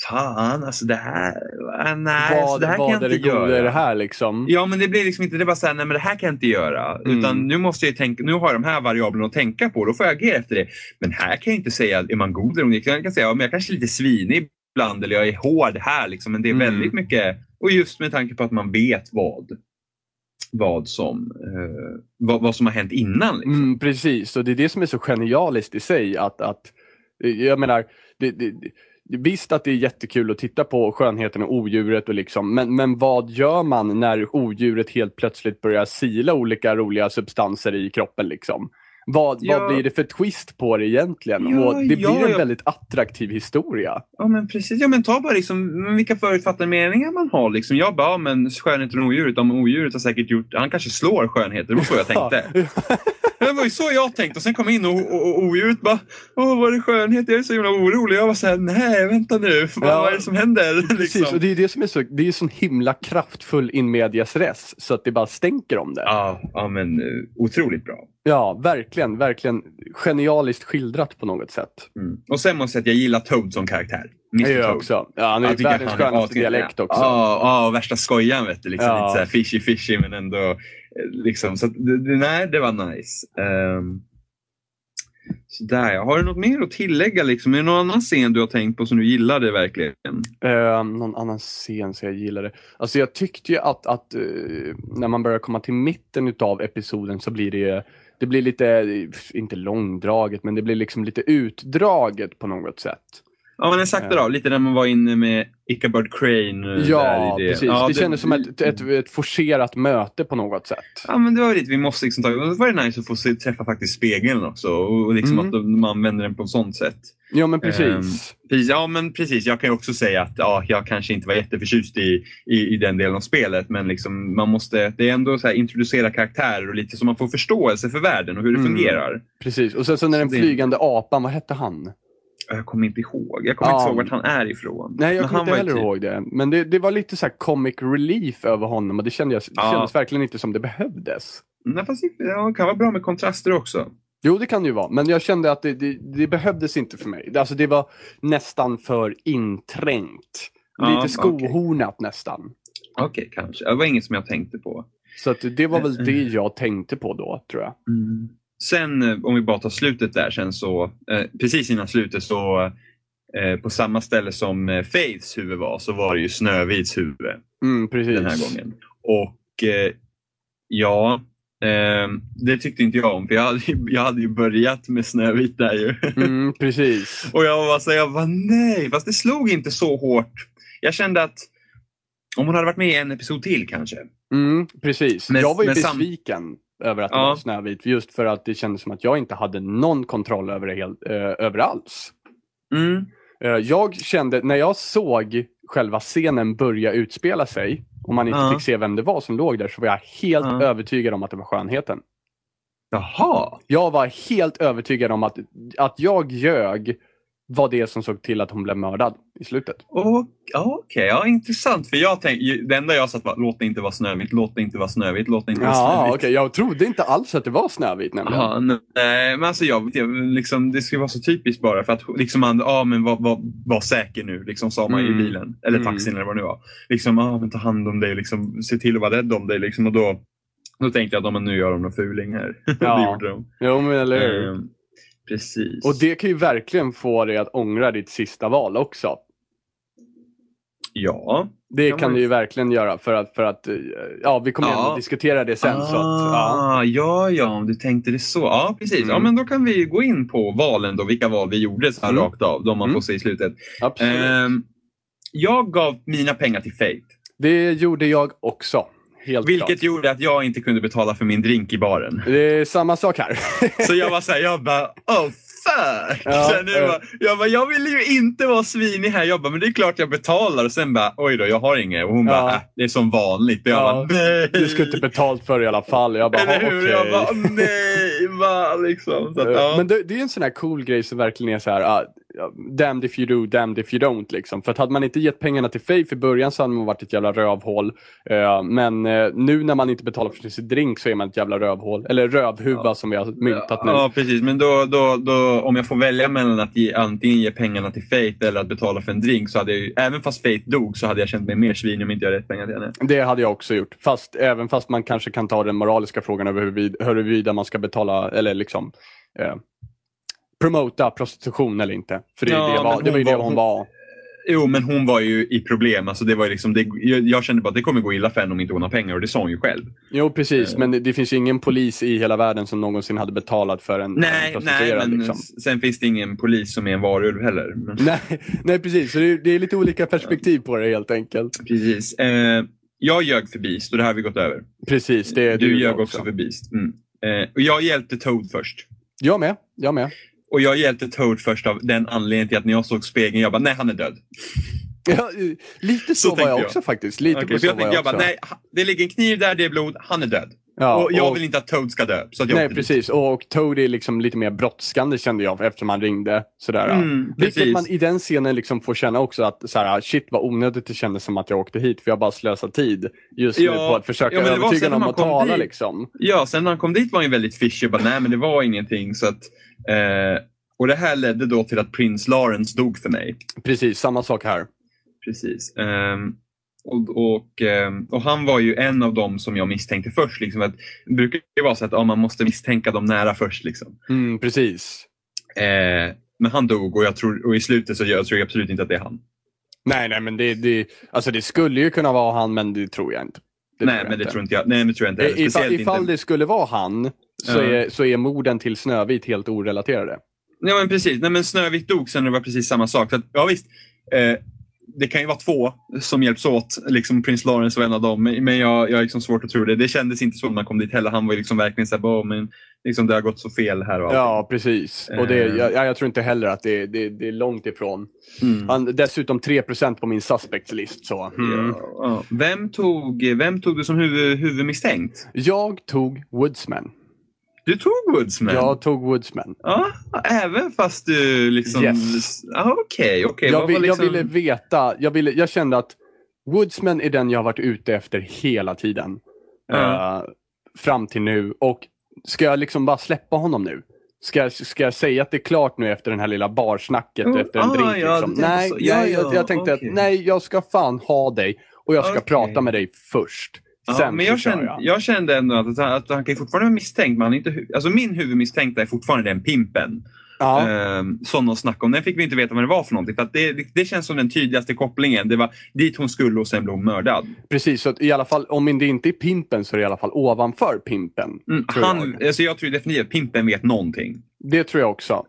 fan alltså det här, ah, nej, Vad, det här kan jag är det inte goda göra. i det här liksom? Ja, men det blir liksom inte, det är bara såhär, nej men det här kan jag inte göra. Mm. Utan nu måste jag tänka, nu har jag de här variablerna att tänka på, då får jag agera efter det. Men här kan jag inte säga, är man god eller ond? Jag kan säga, ja, men jag kanske är lite svinig ibland, eller jag är hård här liksom. Men det är Mm. väldigt mycket, och just med tanke på att man vet vad, vad som, eh, vad, vad som har hänt innan. Liksom. Mm, precis, och det är det som är så genialiskt i sig. att, att Jag menar, det, det, det, visst att det är jättekul att titta på skönheten och odjuret, och liksom, men, men vad gör man när odjuret helt plötsligt börjar sila olika roliga substanser i kroppen? Liksom? Vad, Ja. vad blir det för twist på det egentligen? Ja, och det ja, blir en ja. väldigt attraktiv historia. Ja men precis, ja men ta bara liksom, vilka förutfattade meningar man har. Liksom. Jag bara, ja, men skönheten och odjuret, om odjuret har säkert gjort, han kanske slår skönheten, det var så jag tänkte. (laughs) Var ju så jag tänkte och sen kom jag in och, och, och odjuret bara, åh vad är det skönhet? Jag är så himla orolig. Jag var såhär, nej vänta nu, vad, Ja, vad är det som händer? (laughs) Precis, Liksom. och det är det som är så, det är sån himla kraftfull in medias res, så att det bara stänker om det. Ja, ja men uh, otroligt bra. Ja, verkligen, verkligen genialiskt skildrat på något sätt. Mm. Och sen måste jag säga att jag gillar Toad som karaktär. Mr. jag Toad. också. Ja, han är Jag ju världens skönaste dialekt också. Ja, ja, och värsta skojan vet du. Liksom, Ja. Lite fishy fishy men ändå eh, liksom. Så att, nej, det var nice. Ehm, um, sådär, har du något mer att tillägga? Liksom? Är det någon annan scen du har tänkt på som du gillade verkligen? Uh, någon annan scen som jag gillade. Alltså jag tyckte ju att, att uh, när man börjar komma till mitten utav episoden så blir det det blir lite, eh, inte långdraget, men det blir liksom lite utdraget på något sätt. Ja, men Ja. då. Lite när man var inne med Ichabod Crane. eh, Ja, det. precis. Ja, det, kändes som ett, ett, ett forcerat möte på något sätt. Ja, men det var lite, vi måste liksom ta, då var det nice att få se, träffa faktiskt spegeln också. Och, och liksom Mm. att man använder den på ett sånt sätt. Ja, men precis. Ehm, Precis, ja, men precis. Jag kan ju också säga att ja, jag kanske inte var jätteförtjust i, i, i den delen av spelet. Men liksom, man måste, det är ändå så här, introducera karaktärer och lite så man får förståelse för världen och hur det Mm. fungerar. precis. Och sen så när den det- flygande apan, vad hette han? Jag kommer inte ihåg. Jag kommer Ja. inte ihåg vart han är ifrån. Nej, jag Men kommer inte heller typ- ihåg det. Men det, det var lite så här comic relief över honom och det, kände jag, det Ja. kändes verkligen inte som det behövdes. Nej, fast det ja, det kan vara bra med kontraster också. Jo, det kan det ju vara. Men jag kände att det, det, det behövdes inte för mig. Alltså det var nästan för inträngt. Ja, Lite skohornat nästan. Okej, kanske. Det var inget som jag tänkte på. Så det var väl Mm. det jag tänkte på då, tror jag. Sen eh, om vi bara tar slutet där sen så, eh, precis innan slutet så eh, på samma ställe som eh, Faiths huvud var så var det ju Snövits huvud Mm, precis. den här gången. Och eh, ja, eh, det tyckte inte jag om för jag hade, jag hade ju börjat med Snövit där ju. Mm, (laughs) precis. Och jag var så jag bara nej, fast det slog inte så hårt. Jag kände att om hon hade varit med i en episod till kanske. Mm, precis. Men- jag var ju besviken över att det Ja. var Snövit. Just för att det kändes som att jag inte hade någon kontroll över det helt, eh, över alls. Mm. Eh, jag kände, när jag såg själva scenen börja utspela sig, om man inte Ja. fick se vem det var som låg där, så var jag helt Ja. övertygad om att det var skönheten. Jaha. Jag var helt övertygad om att, att jag ljög var det som såg till att hon blev mördad i slutet. Okej, ja, intressant. För jag tänkte, det enda jag satt var låt det inte vara Snövit, låt det inte vara Snövit, låt det inte vara Ja, Snövit. okej. Jag trodde inte alls att det var Snövit nämligen. Ja, nej, men alltså jag, liksom, det skulle vara så typiskt bara för att liksom man, ja men var, var, var säker nu, liksom sa man Mm. i bilen, eller Mm. taxin eller vad det nu var. Liksom, ja men ta hand om dig, liksom, se till att vara rädd om dig liksom och då, då tänkte jag att men nu gör de någon fuling här. (laughs) det Ja. gjorde de. Jo, men eller hur? Ehm, precis. Och det kan ju verkligen få dig att ångra ditt sista val också. Ja. Det Kan det ju verkligen göra för att, för att eh, ja, vi kommer Ja. ändå diskutera det sen. Så att, ja. Ah, ja, ja, om du tänkte det så. Ja, precis. Ja, Mm. men då kan vi gå in på valen då, vilka val vi gjorde så här Mm. rakt av, de man Mm. får se i slutet. Absolut. Ehm, jag gav mina pengar till Fate. Det gjorde jag också. Helt Vilket klart. gjorde att jag inte kunde betala för min drink i baren. Det är samma sak här. Så jag var såhär, jag bara, oh fuck! Ja, så nu ja. bara, jag bara, jag vill ju inte vara svinig här. Jag bara, men det är klart jag betalar. Och sen bara, oj då, jag har inget. Och hon Ja. bara, äh, det är som vanligt. Och jag Ja, bara, nej! Du skulle inte betalt för det i alla fall. Jag bara, Eller "Ja, hur? okej." Jag bara, nej, va? Liksom. Så att, ja. Men det, det är en sån här cool grej som verkligen är så här, ja, damned if you do, damned if you don't. Liksom. För att hade man inte gett pengarna till Faith i början så hade man varit ett jävla rövhål. Eh, men eh, nu när man inte betalar för sin drink så är man ett jävla rövhål. Eller rövhuva som vi har myntat nu. Ja, precis. Men då, då, då, om jag får välja mellan att ge, antingen ge pengarna till Faith eller att betala för en drink så hade jag ju, även fast Faith dog så hade jag känt mig mer svin om inte jag rätt pengar till henne. Det hade jag också gjort. Fast även fast man kanske kan ta den moraliska frågan över huruvida man ska betala eller liksom eh, promota prostitution eller inte. För det, Ja, det, var, det var ju hon det var- hon var. Jo, men hon var ju i problem. Alltså, det var liksom, det, jag, kände bara att det kommer gå illa för henne om inte hon har pengar och det sa hon ju själv. Jo precis, Eh. men det, det finns ju ingen polis i hela världen som någonsin hade betalat för en, en Nej, nej prostituerad. men liksom. sen finns det ingen polis som är en varulv heller. Men, (laughs) nej, nej precis, så det, är- det är lite olika perspektiv på det helt enkelt. precis. Eh, jag ljög för Beast och det här har vi gått över. Precis, det är Du ljög också för Beast. Mm. Eh, och jag hjälpte Toad först. Jag med, jag med. Och jag hjälpte Toad först av den anledningen till att när jag såg spegeln, jag bara, nej han är död. Ja, lite så, Så var jag, jag. också faktiskt. Lite för så jag tänkte, jag jag bara, nej, det ligger en kniv där, det är blod, han är död. Ja, och jag och- vill inte att Toad ska dö. Nej åkte dit. precis, och Toad är liksom lite mer brådskande kände jag eftersom han ringde. Sådär. Mm, Vilket precis. man i den scenen liksom får känna också att så här, shit vad onödigt det kändes som att jag åkte hit för jag bara slösade tid just nu Ja, på att försöka ja, övertyga honom att tala dit. liksom. Ja, sen när han kom dit var han ju väldigt fishy. Bara, nej, men det var ingenting. Så att, eh, och det här ledde då till att Prince Lawrence dog för mig. Precis, samma sak här. Precis. Ehm, och, och, ehm, och han var ju en av dem som jag misstänkte först. Liksom, att, det brukar ju vara så att ja, man måste misstänka dem nära först. Liksom. Mm, precis. Eh, men han dog och, jag tror, och i slutet så jag tror jag absolut inte att det är han. Nej, nej, men det, det, alltså det skulle ju kunna vara han, men det tror jag inte. Det nej, jag men det inte. tror inte jag. Nej, men det tror jag inte heller. I- Ifall, ifall inte. det skulle vara han så, är, så är morden till Snövit helt orelaterade. Ja, men precis. Nej, men Snövit dog sen det var precis samma sak. Så att, ja, visst. Eh, det kan ju vara två som hjälps åt. Liksom Prince Lawrence var en av dem. Men jag, jag har liksom svårt att tro det. Det kändes inte så när man kom dit heller. Han var liksom verkligen såhär, oh, men liksom, det har gått så fel här och allting. Ja, precis. Och det, Eh. jag, jag tror inte heller att det, det, det är långt ifrån. Mm. Han, dessutom 3% på min suspects-list. Så. Mm. Ja, ja. Vem, tog, vem tog du som huvud, huvudmisstänkt? Jag tog Woodsman. Du tog Woodsman? Jag tog Woodsman. Ja, även fast du liksom... Yes. Ja, Okej, okej. jag, Vad vill, liksom- jag ville veta, jag, ville, jag kände att Woodsman är den jag har varit ute efter hela tiden. Ja. Eh, fram till nu. Och ska jag liksom bara släppa honom nu? Ska jag, ska jag säga att det är klart nu efter den här lilla barsnacket Oh, efter en ah, drink? ja, liksom? Nej. Ja, jag, jag tänkte okej. att nej, jag ska fan ha dig och jag ska Okej. prata med dig först. Ja, men jag kände, jag. jag kände ändå att, att han kan fortfarande vara misstänkt. Men han inte, alltså min huvudmisstänkta är fortfarande den pimpen. Ja, Ehm, som de snackade om. Den fick vi inte veta vad det var för någonting. För det, det, det känns som den tydligaste kopplingen. Det var dit hon skulle och sen blev hon mördad. precis. Så att i alla fall, om det inte är pimpen så är det i alla fall ovanför pimpen. Mm, han, jag. alltså jag tror definitivt att pimpen vet någonting. Det tror jag också.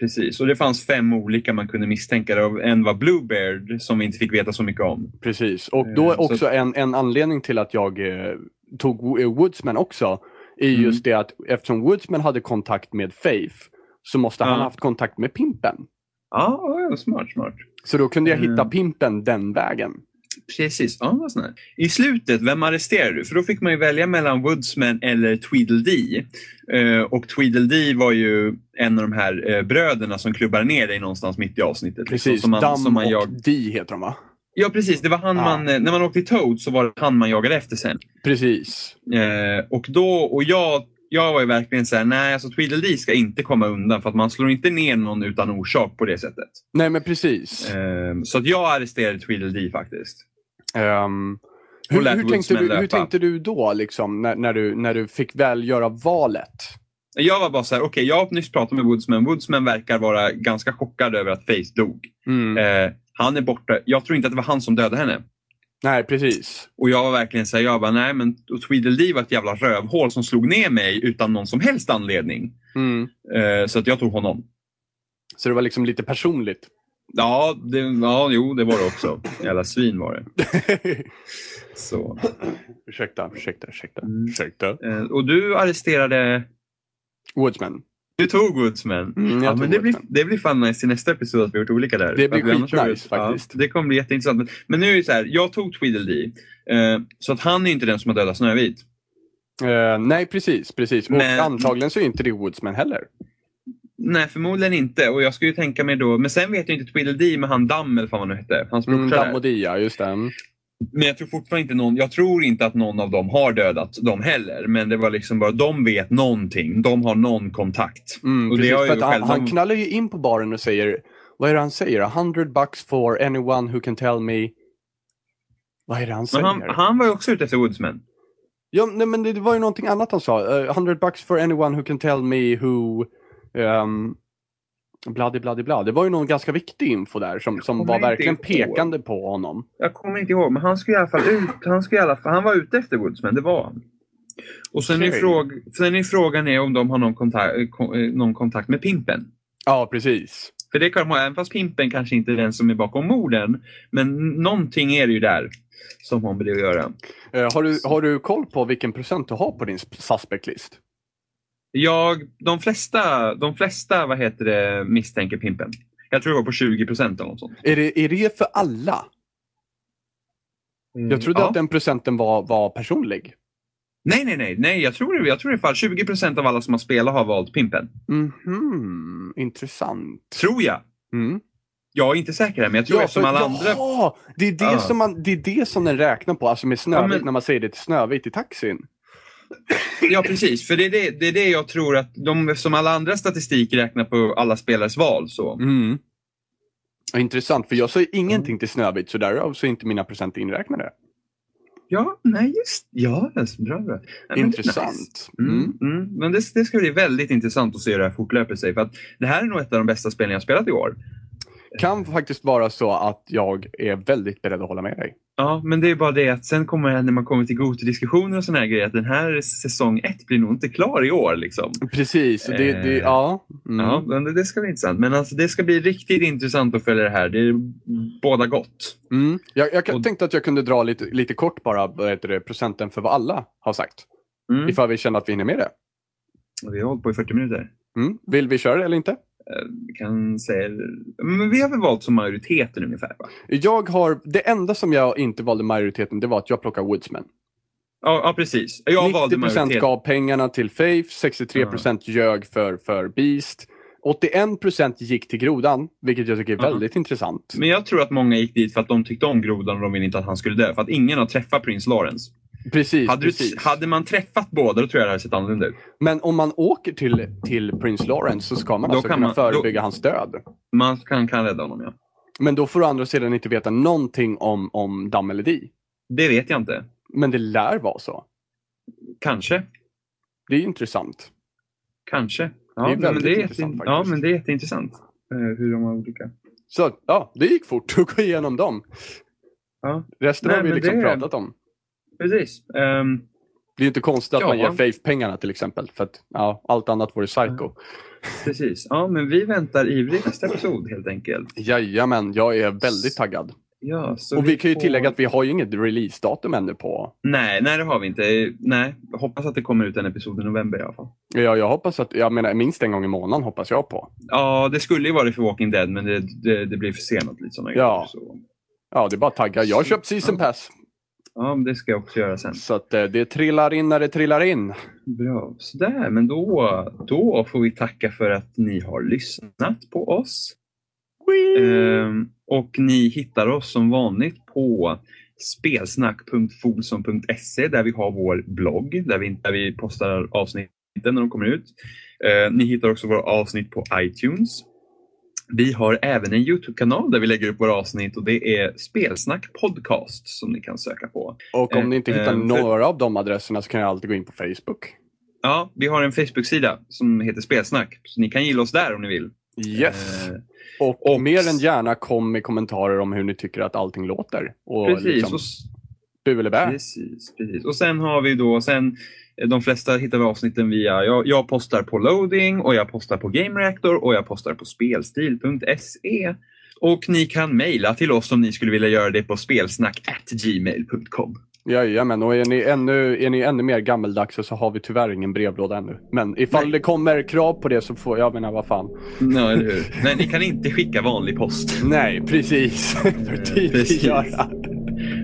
Precis, och det fanns fem olika man kunde misstänka. det. En var Bluebeard som vi inte fick veta så mycket om. Precis. Och då Eh, är så- också en, en anledning till att jag eh, tog eh, Woodsman också, är Mm. just det att eftersom Woodsman hade kontakt med Faith så måste han Ja. haft kontakt med Pimpen. Ja, ja, smart, smart. Så då kunde jag hitta Mm. Pimpen den vägen. Precis, ja vad snällt. I slutet, vem arresterar du? För då fick man ju välja mellan Woodsman eller Tweedledee. Eh, och Tweedledee var ju en av de här eh, bröderna som klubbar ner dig någonstans mitt i avsnittet. liksom, Precis, som man, Dam som man och jag... Di heter de va? Ja precis, det var han Ja. man, eh, när man åkte i Toad så var det han man jagade efter sen. Precis. Eh, och då, och jag, jag var ju verkligen så här, nej alltså Tweedledee ska inte komma undan för att man slår inte ner någon utan orsak på det sättet. Nej men precis. Eh, så att jag arresterade Tweedledee faktiskt. Och hur, hur, tänkte du, hur tänkte du då liksom när, när, du, när du fick väl göra valet? Jag var bara så här, okej jag har nyss pratat med Woodsman. Woodsman verkar vara ganska chockad över att Faith dog. Mm. Eh, han är borta. Jag tror inte att det var han som dödade henne. Nej precis. Och jag var verkligen så här, jag bara, nej men och Tweedledee var ett jävla rövhål som slog ner mig utan någon som helst anledning. Mm. Eh, så att jag tog honom. Så det var liksom lite personligt. Ja, det, ja, jo det var det också. Jävla svin var det. (laughs) Så. ursäkta, ursäkta, ursäkta. Mm. ursäkta. Eh, och du arresterade, Woodsman. du tog Woodsman. Mm, Ja, men det, blir, det blir fan nice i nästa episod att vi har gjort olika där. Det blir skitnice faktiskt. Ja, det kommer bli jätteintressant. Men, men nu är det så här, jag tog Tweedledee. Eh, så att han är inte den som har dödat Snövit. Eh, nej, precis. precis. Och Men- antagligen så är inte det Woodsman heller. Nej, förmodligen inte. Och jag skulle ju tänka mig då, men sen vet jag inte Tweedledee med han Damm eller vad han nu hette. Hans Mm, där. Dam och Dia, just det. Men jag tror fortfarande inte någon, jag tror inte att någon av dem har dödat dem heller. Men det var liksom bara, de vet någonting. De har någon kontakt. Mm, Och det precis, för han, han knallar ju in på baren och säger, vad är det han säger? A hundred bucks for anyone who can tell me... Vad är det han säger? han, han var ju också ute efter Woodsman. Ja, nej, men det, det var ju någonting annat han sa. Uh, 100 bucks for anyone who can tell me who... Um, bladi, bladi, bla. Det var ju någon ganska viktig info där som, som var verkligen ihåg. pekande på honom. Jag kommer inte ihåg, men han skulle i alla fall ut. Han, skulle i alla fall, han var ute efter Woodsman, det var han. Och sen, är, Okej. fråg, sen är frågan är om de har någon kontakt, ko- någon kontakt med Pimpen. Ja, precis. För det kan de ha, även fast Pimpen kanske inte är den som är bakom morden. Men någonting är det ju där som det att göra. Eh, har, du, har du koll på vilken procent du har på din suspect list? Jag, de flesta, de flesta vad heter det, misstänker Pimpen. Jag tror det var på 20 procent eller något sånt. Är det, är det för alla? Jag trodde Mm, Ja. att den procenten var, var personlig. Nej, nej, nej. nej jag, tror, det- jag tror i fall 20 procent av alla som har spelat har valt Pimpen. Mhm, intressant. Tror jag. Mm. Jag är inte säker här, men jag tror eftersom alla andra... jaha, det är det, Ja. som man, det är det som den räknar på, alltså med Snövit, Ja, men- när man säger det till Snövit i taxin. Ja, precis. För det är det, det är det jag tror att de, som alla andra statistik räknar på alla spelares val. Så. Mm. Ja, Intressant, för jag sa ingenting Mm. till Snövit, så därav så är inte mina procent inräknade. Ja, nej just Ja, alltså, bra. bra. Nej, men det är Intressant. nice. Mm. Mm. Mm. Men det, det ska bli väldigt intressant att se hur det här fortlöper sig. För att det här är nog ett av de bästa spelen jag spelat i år. Kan faktiskt vara så att jag är väldigt beredd att hålla med dig. Ja, men det är bara det att sen kommer det när man kommer till Goto-diskussioner och såna här grejer att den här säsong ett blir nog inte klar i år. Liksom. Precis, det, det, Eh, ja. Mm. Ja, det, det ska bli intressant. Men alltså, det ska bli riktigt intressant att följa det här. Det är båda gott. Mm. Jag, jag Och- tänkte att jag kunde dra lite, lite kort bara det, procenten för vad alla har sagt. Mm. Ifall vi känner att vi hinner med det. Vi har hållit på i 40 minuter. Mm. Vill vi köra det eller inte? Vi kan säga... Men vi har väl valt som majoriteten ungefär? Va? Jag har, det enda som jag inte valde majoriteten, det var att jag plockade Woodsman. Ja, ja precis. Jag valde 90% majoriteten. gav pengarna till Faith, 63% ljög för, för Beast. 81% gick till grodan, vilket jag tycker är Ja. väldigt intressant. Men jag tror att många gick dit för att de tyckte om grodan och de ville inte att han skulle dö. För att ingen har träffat prins Lawrence. Precis, Hade, du, precis. hade man träffat båda då tror jag det hade sett annorlunda ut. Men om man åker till, till Prince Lawrence så ska man Då alltså kan kunna man- förebygga hans död. Man kan, kan rädda honom ja. Men då får du å andra sidan inte veta någonting om, om damm eller di. Det vet jag inte. Men det lär vara så. Kanske. Det är intressant. Kanske. Ja, Det är men det är intressant jätte- Ja, men det är jätteintressant. eh, hur de har olika. Så ja, det gick fort att (laughs) gå igenom dem. Ja, Resten Nej, har vi liksom det- pratat om. Precis. Ehm, Det är inte konstigt att Ja. man ger Faith pengarna till exempel. För att ja, allt annat vore psycho. precis. Ja, men vi väntar ivrigt nästa episod helt enkelt. Jajamän, jag är väldigt taggad. Ja, så Och vi kan ju får- tillägga att vi har ju inget releasedatum ännu på. Nej, nej, det har vi inte. Nej, hoppas att det kommer ut en episod i november i alla fall. Ja, jag hoppas att, jag menar minst en gång i månaden hoppas jag på. Ja, det skulle ju vara det för Walking Dead, men det, det, det blir försenat lite sådana Ja. grejer. Så. Ja, det är bara att tagga. Jag har köpt season pass. Ja, det ska jag också göra sen. Så att eh, det trillar in när det trillar in. Bra, sådär. Men då, då får vi tacka för att ni har lyssnat på oss. Ehm, och ni hittar oss som vanligt på spelsnack.folsom.se där vi har vår blogg där vi, där vi postar avsnitten när de kommer ut. Ehm, ni hittar också våra avsnitt på iTunes. Vi har även en Youtube-kanal där vi lägger upp våra avsnitt och det är Spelsnack Podcast som ni kan söka på. Och om Eh, ni inte hittar eh, för- några av de adresserna så kan jag alltid gå in på Facebook. Ja, vi har en Facebook-sida som heter Spelsnack så ni kan gilla oss där om ni vill. Yes! Eh, och, och- mer än gärna kom med kommentarer om hur ni tycker att allting låter. Och precis. liksom, bu eller bä. Precis, precis. Och sen har vi då, sen eh, de flesta hittar vi avsnitten via, jag, jag postar på loading och jag postar på Game Reactor och jag postar på spelstil.se. Och ni kan mejla till oss om ni skulle vilja göra det på spelsnack@gmail.com. Jajamän, och är ni, ännu, är ni ännu mer gammeldags så har vi tyvärr ingen brevlåda ännu. Men ifall Nej. det kommer krav på det så får jag menar vad fan. Ja, eller hur? Nej, ni kan inte skicka vanlig post. Nej, precis. (laughs) För tidigt precis. göra.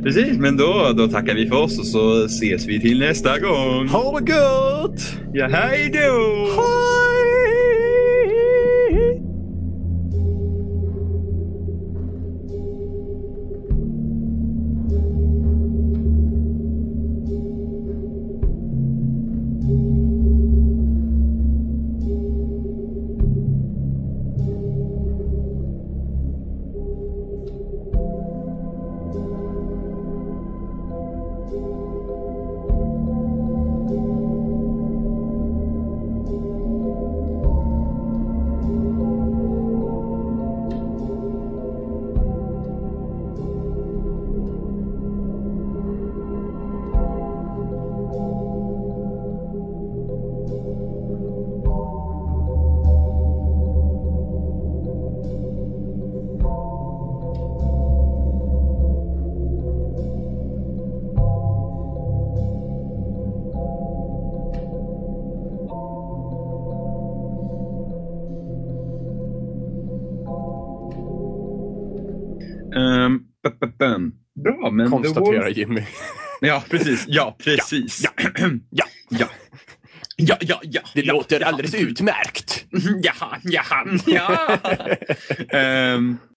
Precis, men då, då tackar vi för oss och så ses vi till nästa gång. Ha det gött! Ja, hej då! Hej! Jimmy. Ja, precis. Ja, precis. Ja, (clears throat) Ja. ja. Ja, ja, ja. Det ja, låter ja. alldeles utmärkt. (laughs) Jaha, jaha, (laughs) ja. Ehm,